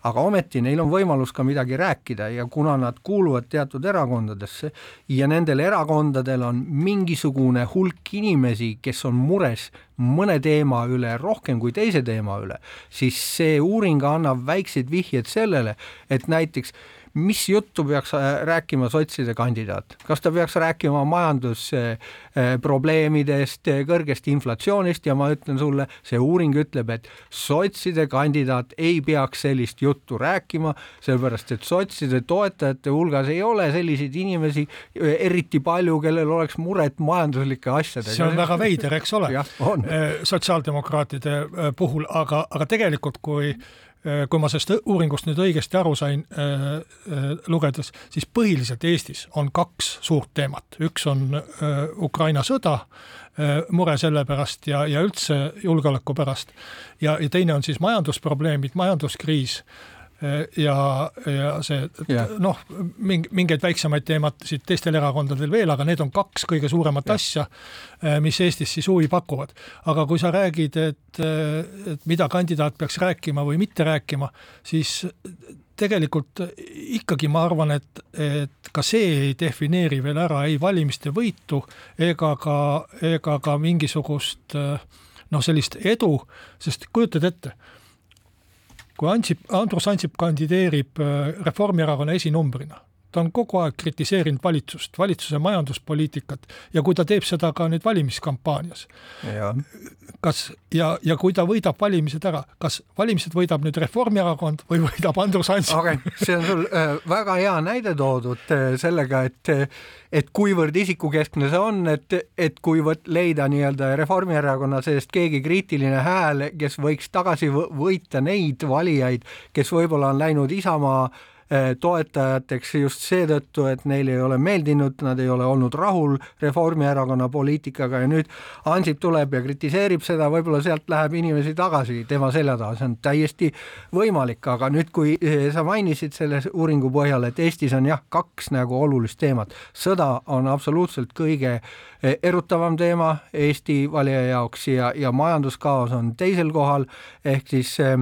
aga ometi neil on võimalus ka midagi rääkida ja kuna nad kuuluvad teatud erakondadesse ja nendel erakondadel on mingisugune hulk inimesi, kes on mures mõne teema üle rohkem kui teise teema üle, siis see uuring annab väikseid vihjeid sellele, et näiteks mis juttu peaks äh, rääkima sotside kandidaat, kas ta peaks rääkima majandusprobleemidest, äh, kõrgest inflatsioonist ja ma ütlen sulle, see uuring ütleb, et sotside kandidaat ei peaks sellist juttu rääkima, sellepärast et sotside toetajate hulgas ei ole selliseid inimesi äh, eriti palju, kellel oleks muret majanduslike asjadega. see on väga veider, eks ole, sotsiaaldemokraatide puhul, aga, aga tegelikult kui Äh, kui ma sellest uuringust nüüd õigesti aru sain äh, äh, lugedes, siis põhiliselt Eestis on kaks suurt teemat, üks on äh, Ukraina sõda äh,, mure selle pärast ja, ja üldse julgeoleku pärast. Ja, ja teine on siis majandusprobleemid, majanduskriis. Äh, ja, ja see yeah. noh, mingeid väiksemaid teemasid teistel erakondadel veel, aga need on kaks kõige suuremat yeah. asja, äh, mis Eestis siis huvi pakuvad. aga kui sa räägid, et, äh, et mida kandidaat peaks rääkima või mitte rääkima, siis tegelikult ikkagi ma arvan, et, et ka see ei defineeri veel ära ei valimiste võitu ega ka, ega ka mingisugust noh, sellist edu, sest kujutad ette kui Ansip, Andrus Ansip kandideerib äh, Reformierakonna esinumbrina, ta on kogu aeg kritiseerinud valitsust, valitsuse majanduspoliitikat ja kui ta teeb seda ka nüüd valimiskampaanias, kas ja, ja kui ta võidab valimised ära, kas valimised võidab nüüd Reformierakond või võidab Andrus Ansip? okei okay., see on sul äh, väga hea näide toodud äh, sellega, et et kuivõrd isikukeskne see on, et, et kuivõrd leida nii-öelda Reformierakonna seest keegi kriitiline hääl, kes võiks tagasi võita neid valijaid, kes võib-olla on läinud Isamaa toetajateks just seetõttu, et neile ei ole meeldinud, nad ei ole olnud rahul Reformierakonna poliitikaga ja nüüd Ansip tuleb ja kritiseerib seda, võib-olla sealt läheb inimesi tagasi tema selja taha, see on täiesti võimalik, aga nüüd, kui eh, sa mainisid selle uuringu põhjal, et Eestis on jah, kaks nagu olulist teemat, sõda on absoluutselt kõige eh, erutavam teema Eesti valija jaoks ja, ja majanduskaos on teisel kohal, ehk siis Eh,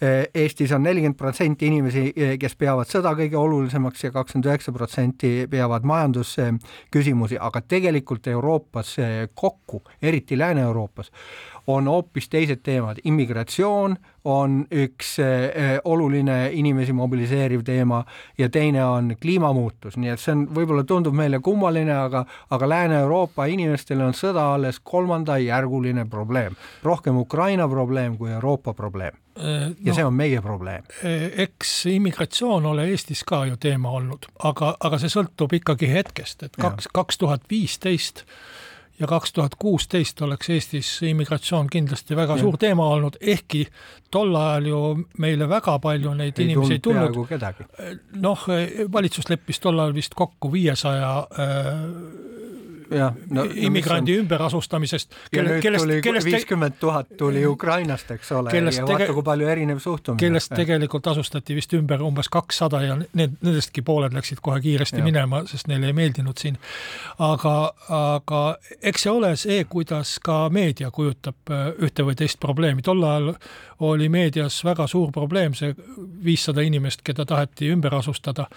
Eestis on nelikümmend protsenti inimesi, eh, kes peavad sõda kõige olulisemaks ja kakskümmend üheksa protsenti peavad majandusküsimusi, aga tegelikult Euroopas eh, kokku, eriti Lääne-Euroopas, on hoopis teised teemad, immigratsioon on üks äh, oluline inimesi mobiliseeriv teema ja teine on kliimamuutus, nii et see on, võib-olla tundub meile kummaline, aga, aga Lääne-Euroopa inimestele on sõda alles kolmandajärguline probleem, rohkem Ukraina probleem kui Euroopa probleem ja no, see on meie probleem. eks immigratsioon ole Eestis ka ju teema olnud, aga, aga see sõltub ikkagi hetkest, et kaks, kaks tuhat viisteist ja kaks tuhat kuusteist oleks Eestis immigratsioon kindlasti väga ja. suur teema olnud, ehkki tol ajal ju meile väga palju neid ei inimesi ei tulnud. noh, valitsus leppis tol ajal vist kokku viiesaja äh, jah no,, immigrandi on... ümberasustamisest. viiskümmend tuhat tuli Ukrainast, eks ole, ja vaata, kui palju erinev suhtumine. kellest ja. tegelikult asustati vist ümber umbes kakssada ja need, nendestki pooled läksid kohe kiiresti ja. minema, sest neile ei meeldinud siin. aga, aga eks see ole see, kuidas ka meedia kujutab äh, ühte või teist probleemi, tol ajal oli meedias väga suur probleem see viissada inimest, keda taheti ümber asustada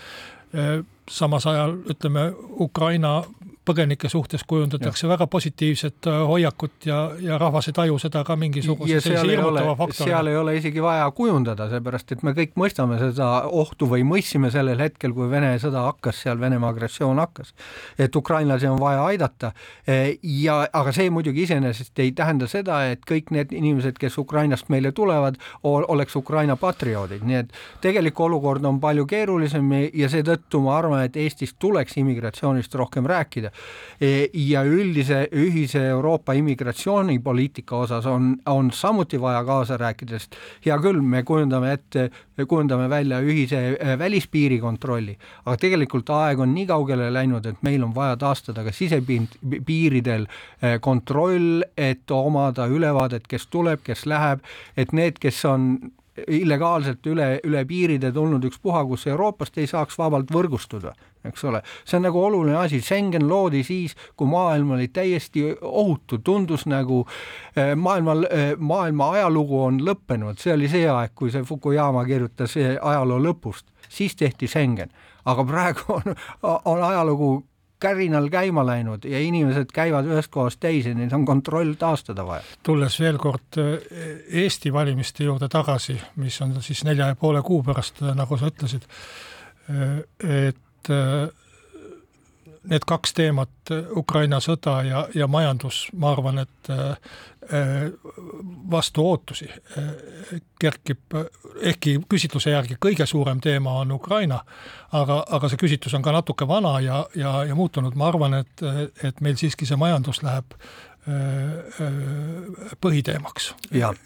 äh, samas ajal ütleme, Ukraina põgenike suhtes kujundatakse ja. väga positiivset äh, hoiakut ja, ja rahvas ei taju seda ka mingisuguse sellise hirmutava faktorina. seal ei ole isegi vaja kujundada, seepärast et me kõik mõistame seda ohtu või mõistsime sellel hetkel, kui Vene sõda hakkas, seal Venemaa agressioon hakkas. et ukrainlasi on vaja aidata e, ja aga see muidugi iseenesest ei tähenda seda, et kõik need inimesed, kes Ukrainast meile tulevad, oleks Ukraina patrioodid, nii et tegelik olukord on palju keerulisem ja seetõttu ma arvan, arvan, et Eestis tuleks immigratsioonist rohkem rääkida. ja üldise, ühise Euroopa immigratsioonipoliitika osas on, on samuti vaja kaasa rääkida, sest hea küll, me kujundame ette, kujundame välja ühise välispiiri kontrolli, aga tegelikult aeg on nii kaugele läinud, et meil on vaja taastada ka sisepiiridel kontroll, et omada ülevaadet, kes tuleb, kes läheb, et need, kes on illegaalselt üle, üle piiride tulnud ükspuha kus Euroopast ei saaks vabalt võrgustuda, eks ole. see on nagu oluline asi, Schengen loodi siis, kui maailm oli täiesti ohutu, tundus nagu eh, maailmal, eh, maailma ajalugu on lõppenud, see oli see aeg, kui see Fukuyama kirjutas eh, ajaloo lõpust, siis tehti Schengen. Aga praegu on, on ajalugu kärinal käima läinud ja inimesed käivad ühest kohast teise, nüüd on kontroll taastada vaja. tulles veel kord eh, Eesti valimiste juurde tagasi, mis on siis nelja ja poole kuu pärast, nagu sa ütlesid, eh, et eh, need kaks teemat, Ukraina sõda ja, ja majandus, ma arvan, et vastu ootusi kerkib, ehkki küsitluse järgi kõige suurem teema on Ukraina, aga, aga see küsitlus on ka natuke vana ja, ja, ja muutunud, ma arvan, et, et meil siiski see majandus läheb põhiteemaks.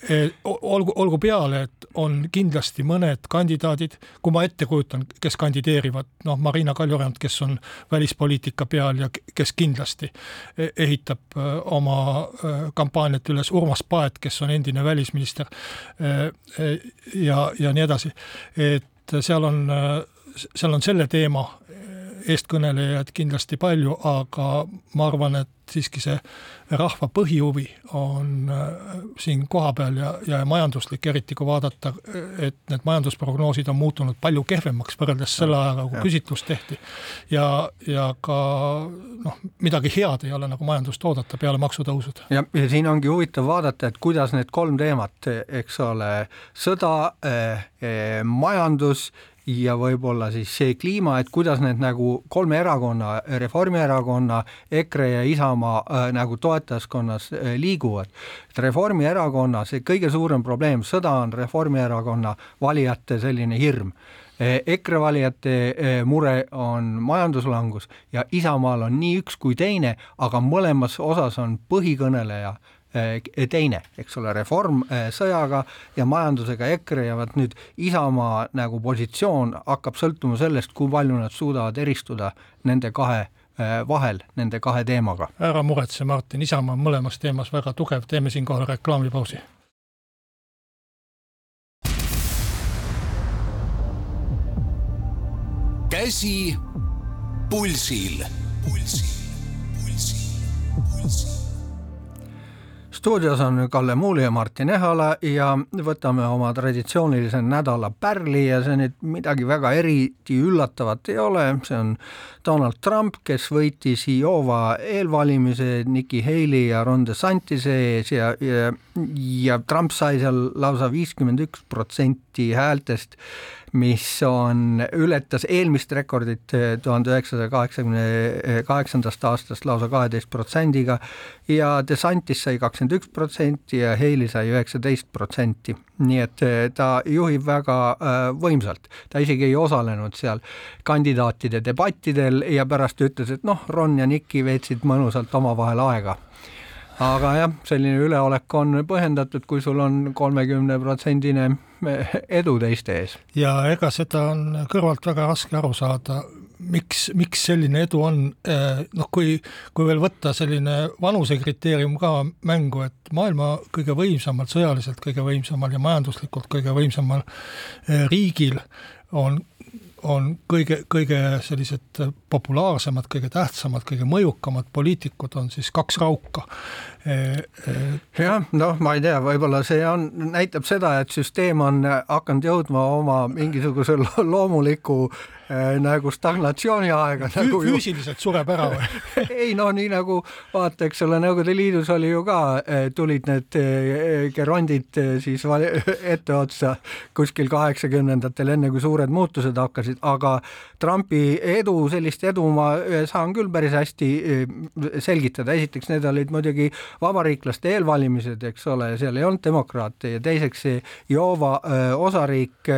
E, olgu, olgu peale, et on kindlasti mõned kandidaadid, kui ma ette kujutan, kes kandideerivad, noh, Marina Kaljurand, kes on välispoliitika peal ja kes kindlasti e, ehitab e, oma kampaaniat üles, Urmas Paet, kes on endine välisminister ja, ja nii edasi. et seal on, seal on selle teema eestkõnelejaid kindlasti palju, aga ma arvan, et siiski see rahva põhihuvi on äh, siin kohapeal ja, ja majanduslik, eriti kui vaadata, et need majandusprognoosid on muutunud palju kehvemaks võrreldes selle ajaga, kui küsitlus tehti. ja, ja ka noh, midagi head ei ole nagu majandust oodata peale maksutõusud. ja, ja siin ongi huvitav vaadata, et kuidas need kolm teemat, eks ole, sõda eh,, eh, majandus ja võib-olla siis see kliima, et kuidas need nagu kolme erakonna, Reformierakonna, EKRE ja Isamaa äh, nagu toetajaskonnas äh, liiguvad. et Reformierakonna see kõige suurem probleem, sõda on Reformierakonna valijate selline hirm äh, EKRE valijate äh, mure on majanduslangus ja Isamaal on nii üks kui teine, aga mõlemas osas on põhikõneleja Eh, teine, eks ole, reform eh, sõjaga ja majandusega EKRE ja vot nüüd Isamaa nagu positsioon hakkab sõltuma sellest, kui palju nad suudavad eristuda nende kahe eh, vahel, nende kahe teemaga. ära muretse, Martin, Isamaa on mõlemas teemas väga tugev, teeme siinkohal reklaamipausi. käsi pulsil, pulsil, pulsil, pulsil stuudios on Kalle Muuli ja Martin Ehala ja võtame oma traditsioonilise nädala pärli ja see nüüd midagi väga eriti üllatavat ei ole, see on Donald Trump, kes võitis Iowa eelvalimise Nikki Haley ja Ron DeSantise ees ja, ja, ja Trump sai seal lausa viiskümmend üks protsenti häältest mis on, ületas eelmist rekordit eh, tuhande üheksasaja kaheksakümne kaheksandast aastast lausa kaheteist protsendiga ja DeSantis sai kakskümmend üks protsenti ja Haley sai üheksateist protsenti. nii et eh, ta juhib väga võimsalt, ta isegi ei osalenud seal kandidaatide debattidel ja pärast ütles, et noh, Ron ja Nicki veetsid mõnusalt omavahel aega aga jah, selline üleolek on põhjendatud, kui sul on kolmekümne protsendine edu teiste ees. ja ega seda on kõrvalt väga raske aru saada, miks, miks selline edu on, eh, noh, kui, kui veel võtta selline vanusekriteerium ka mängu, et maailma kõige võimsamal, sõjaliselt kõige võimsamal ja majanduslikult kõige võimsamal eh, riigil on on kõige, kõige sellised populaarsemad, kõige tähtsamad, kõige mõjukamad poliitikud on siis kaks rauka. E, e, jah, noh, ma ei tea, võib-olla see on, näitab seda, et süsteem on hakanud jõudma oma mingisuguse loomuliku nagu stagnatsiooni aega Fü. nagu füüsiliselt sureb ära või ei no nii nagu vaata, eks ole, Nõukogude Liidus oli ju ka, äh, tulid need äh, gerondid siis etteotsa kuskil kaheksakümnendatel, enne kui suured muutused hakkasid, aga Trumpi edu, sellist edu ma saan küll päris hästi selgitada, esiteks need olid muidugi vabariiklaste eelvalimised, eks ole, seal ei olnud demokraate ja teiseks see Iowa osariik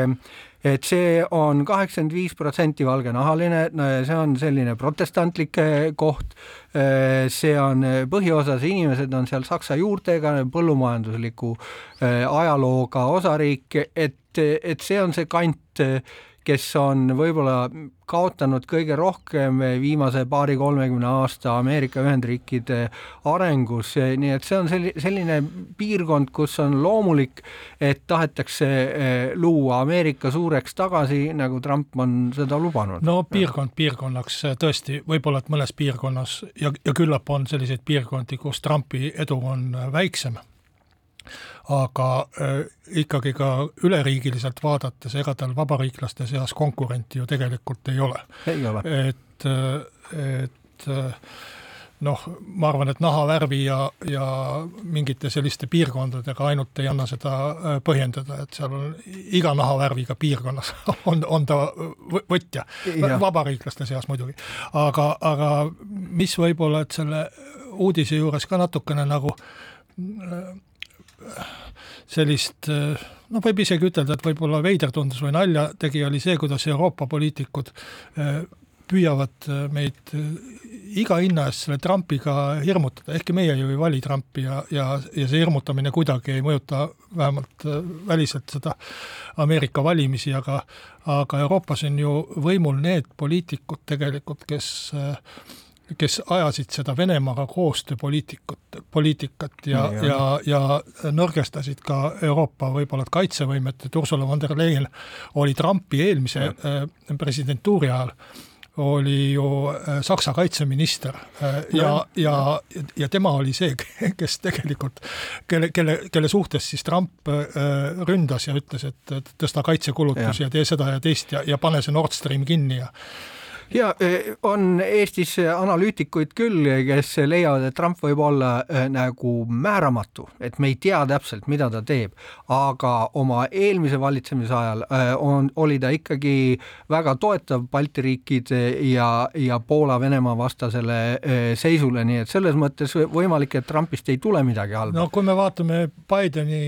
et see on kaheksakümmend viis protsenti valgenahaline, see on selline protestantlik koht, see on põhiosas inimesed on seal saksa juurtega, põllumajandusliku ajalooga osariik, et, et see on see kant, kes on võib-olla kaotanud kõige rohkem viimase paari-kolmekümne aasta Ameerika Ühendriikide arengus, nii et see on selline piirkond, kus on loomulik, et tahetakse eh, luua Ameerika suureks tagasi, nagu Trump on seda lubanud. no piirkond piirkonnaks tõesti, võib-olla et mõnes piirkonnas ja, ja küllap on selliseid piirkondi, kus Trumpi edu on väiksem aga äh, ikkagi ka üleriigiliselt vaadates, ega tal vabariiklaste seas konkurenti ju tegelikult ei ole. ei ole. et, et noh, ma arvan, et nahavärvi ja, ja mingite selliste piirkondadega ainult ei anna seda äh, põhjendada, et seal on iga nahavärviga piirkonnas on, on ta võtja, vabariiklaste seas muidugi. aga, aga mis võib-olla, et selle uudise juures ka natukene nagu äh, sellist noh, võib isegi ütelda, et võib-olla veider tundus või nalja tegi, oli see, kuidas Euroopa poliitikud eh, püüavad eh, meid eh, iga hinna eest selle Trumpiga hirmutada, ehkki meie ju ei vali Trumpi ja, ja, ja see hirmutamine kuidagi ei mõjuta vähemalt väliselt seda Ameerika valimisi, aga aga Euroopas on ju võimul need poliitikud tegelikult, kes äh, kes ajasid seda Venemaaga koostööpoliitikut, poliitikat ja, ja, ja, ja nõrgestasid ka Euroopa võib-olla kaitsevõimet, et Ursula von der Leyen oli Trumpi eelmise ja. Äh, presidentuuri ajal oli ju äh, Saksa kaitseminister äh, ja, ja, ja tema oli see, kes tegelikult, kelle, kelle, kelle suhtes siis Trump ründas ja ütles, et tõsta kaitsekulutusi ja. ja tee seda ja teist ja, ja pane see Nord Stream kinni ja ja e, on Eestis analüütikuid küll, kes leiavad, et Trump võib olla e, nagu määramatu, et me ei tea täpselt, mida ta teeb, aga oma eelmise valitsemise ajal e, on, oli ta ikkagi väga toetav Balti riikide ja, ja Poola-Venemaa vastasele seisule, nii et selles mõttes võimalik, et Trumpist ei tule midagi halba. no kui me vaatame Bideni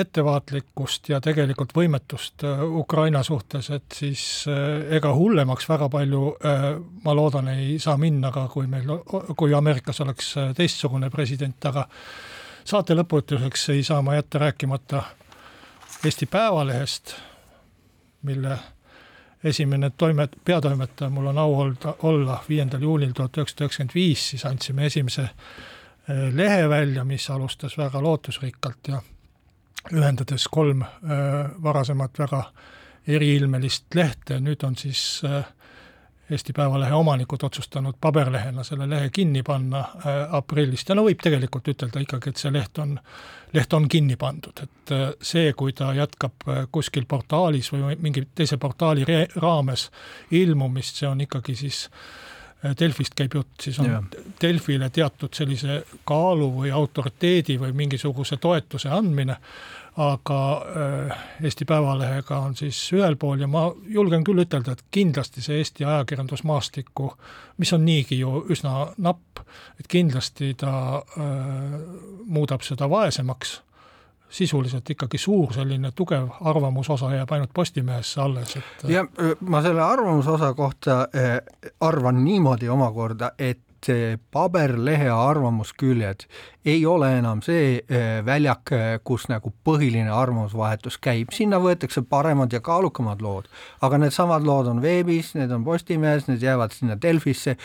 ettevaatlikkust ja tegelikult võimetust Ukraina suhtes, et siis ega hullemaks väga palju palju äh, ma loodan, ei saa minna ka, kui meil, kui Ameerikas oleks äh, teistsugune president, aga saate lõpetuseks ei saa ma jätta rääkimata Eesti Päevalehest, mille esimene toimet-, peatoimetaja mul on au olda, olla viiendal juunil tuhat üheksasada üheksakümmend viis, siis andsime esimese äh, lehe välja, mis alustas väga lootusrikkalt ja ühendades kolm varasemat väga eriilmelist lehte, nüüd on siis äh, Eesti Päevalehe omanikud otsustanud paberlehena selle lehe kinni panna äh, aprillist ja no võib tegelikult ütelda ikkagi, et see leht on, leht on kinni pandud, et äh, see, kui ta jätkab äh, kuskil portaalis või mingi teise portaali raames ilmumist, see on ikkagi siis Delfist käib jutt, siis on ja. Delfile teatud sellise kaalu või autoriteedi või mingisuguse toetuse andmine aga äh, Eesti Päevalehega on siis ühel pool ja ma julgen küll ütelda, et kindlasti see Eesti ajakirjandusmaastikku, mis on niigi ju üsna napp, et kindlasti ta äh, muudab seda vaesemaks. Sisuliselt ikkagi suur selline tugev arvamusosa jääb ainult Postimehesse alles, et ja ma selle arvamusosa kohta arvan niimoodi omakorda, et paberlehe arvamusküljed ei ole enam see eh, väljak, eh, kus nagu põhiline arvamusvahetus käib, sinna võetakse paremad ja kaalukamad lood, aga needsamad lood on veebis, need on Postimehes, need jäävad sinna Delfisse,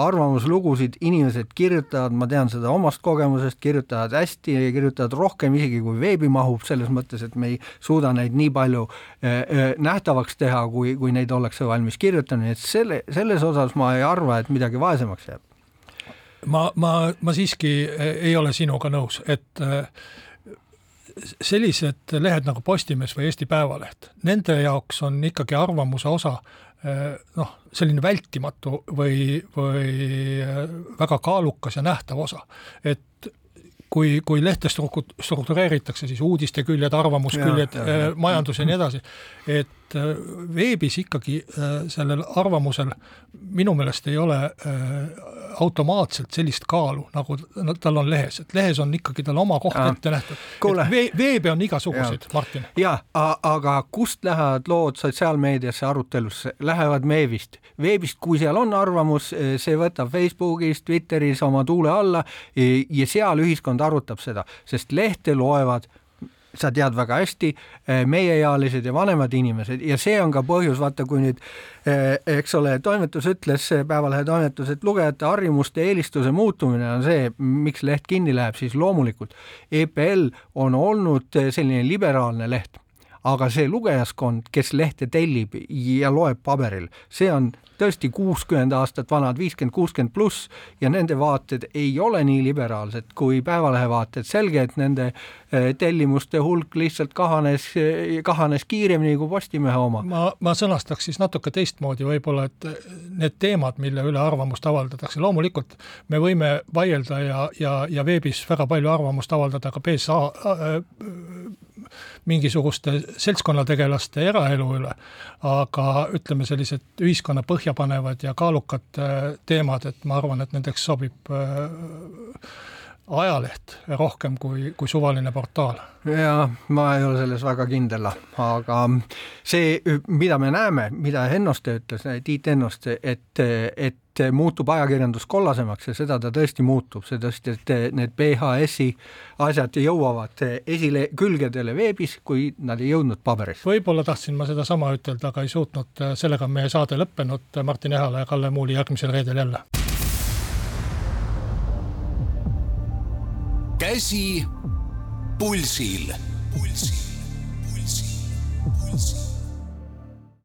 arvamuslugusid inimesed kirjutavad, ma tean seda omast kogemusest, kirjutavad hästi ja kirjutavad rohkem isegi kui veebi mahub, selles mõttes, et me ei suuda neid nii palju eh, nähtavaks teha, kui, kui neid ollakse valmis kirjutama, nii et selle, selles osas ma ei arva, et midagi vaesemaks jääb ma, ma, ma siiski eh, ei ole sinuga nõus, et eh, sellised lehed nagu Postimees või Eesti Päevaleht, nende jaoks on ikkagi arvamuse osa eh, noh, selline vältimatu või, või väga kaalukas ja nähtav osa. et kui, kui lehte struktureeritakse, siis uudisteküljed, arvamusküljed, majandus ja nii edasi, et et veebis ikkagi sellel arvamusel minu meelest ei ole automaatselt sellist kaalu, nagu tal on lehes, et lehes on ikkagi tal oma koht ette nähtud. Vee, veebe on igasuguseid, Martin. ja, aga kust lähevad lood sotsiaalmeediasse arutelusse, lähevad veebist. veebist, kui seal on arvamus, see võtab Facebookis, Twitteris oma tuule alla ja seal ühiskond arutab seda, sest lehte loevad sa tead väga hästi, eh, meieealised ja vanemad inimesed. Ja see on ka põhjus, vaata, kui nüüd eh, eks ole, toimetus ütles, Päevalehe toimetus, et lugejate harjumuste eelistuse muutumine on see, miks leht kinni läheb, siis loomulikult. EPL on olnud selline liberaalne leht aga see lugejaskond, kes lehte tellib ja loeb paberil, see on tõesti kuuskümmend aastat vanad, viiskümmend, kuuskümmend pluss ja nende vaated ei ole nii liberaalsed kui Päevalehe vaated. selge, et nende eh, tellimuste hulk lihtsalt kahanes, kahanes kiiremini kui Postimehe oma. ma, ma sõnastaks siis natuke teistmoodi võib-olla, et need teemad, mille üle arvamust avaldatakse, loomulikult me võime vaielda ja, ja, ja veebis väga palju arvamust avaldada ka PSA äh, mingisuguste seltskonnategelaste eraelu üle, aga ütleme, sellised ühiskonna põhjapanevad ja kaalukad äh, teemad, et ma arvan, et nendeks sobib äh, ajaleht rohkem kui, kui suvaline portaal. ja ma ei ole selles väga kindel, aga see, mida me näeme, mida Hennoste ütles, Tiit Hennoste, et, et muutub ajakirjandus kollasemaks ja seda ta tõesti muutub, see tõesti, et need BHS-i asjad jõuavad esile külgedele veebis, kui nad ei jõudnud paberis. võib-olla tahtsin ma sedasama ütelda, aga ei suutnud, sellega on meie saade lõppenud, Martin Ehala ja Kalle Muuli järgmisel reedel jälle. Käsi pulsil, pulsil, pulsil, pulsil.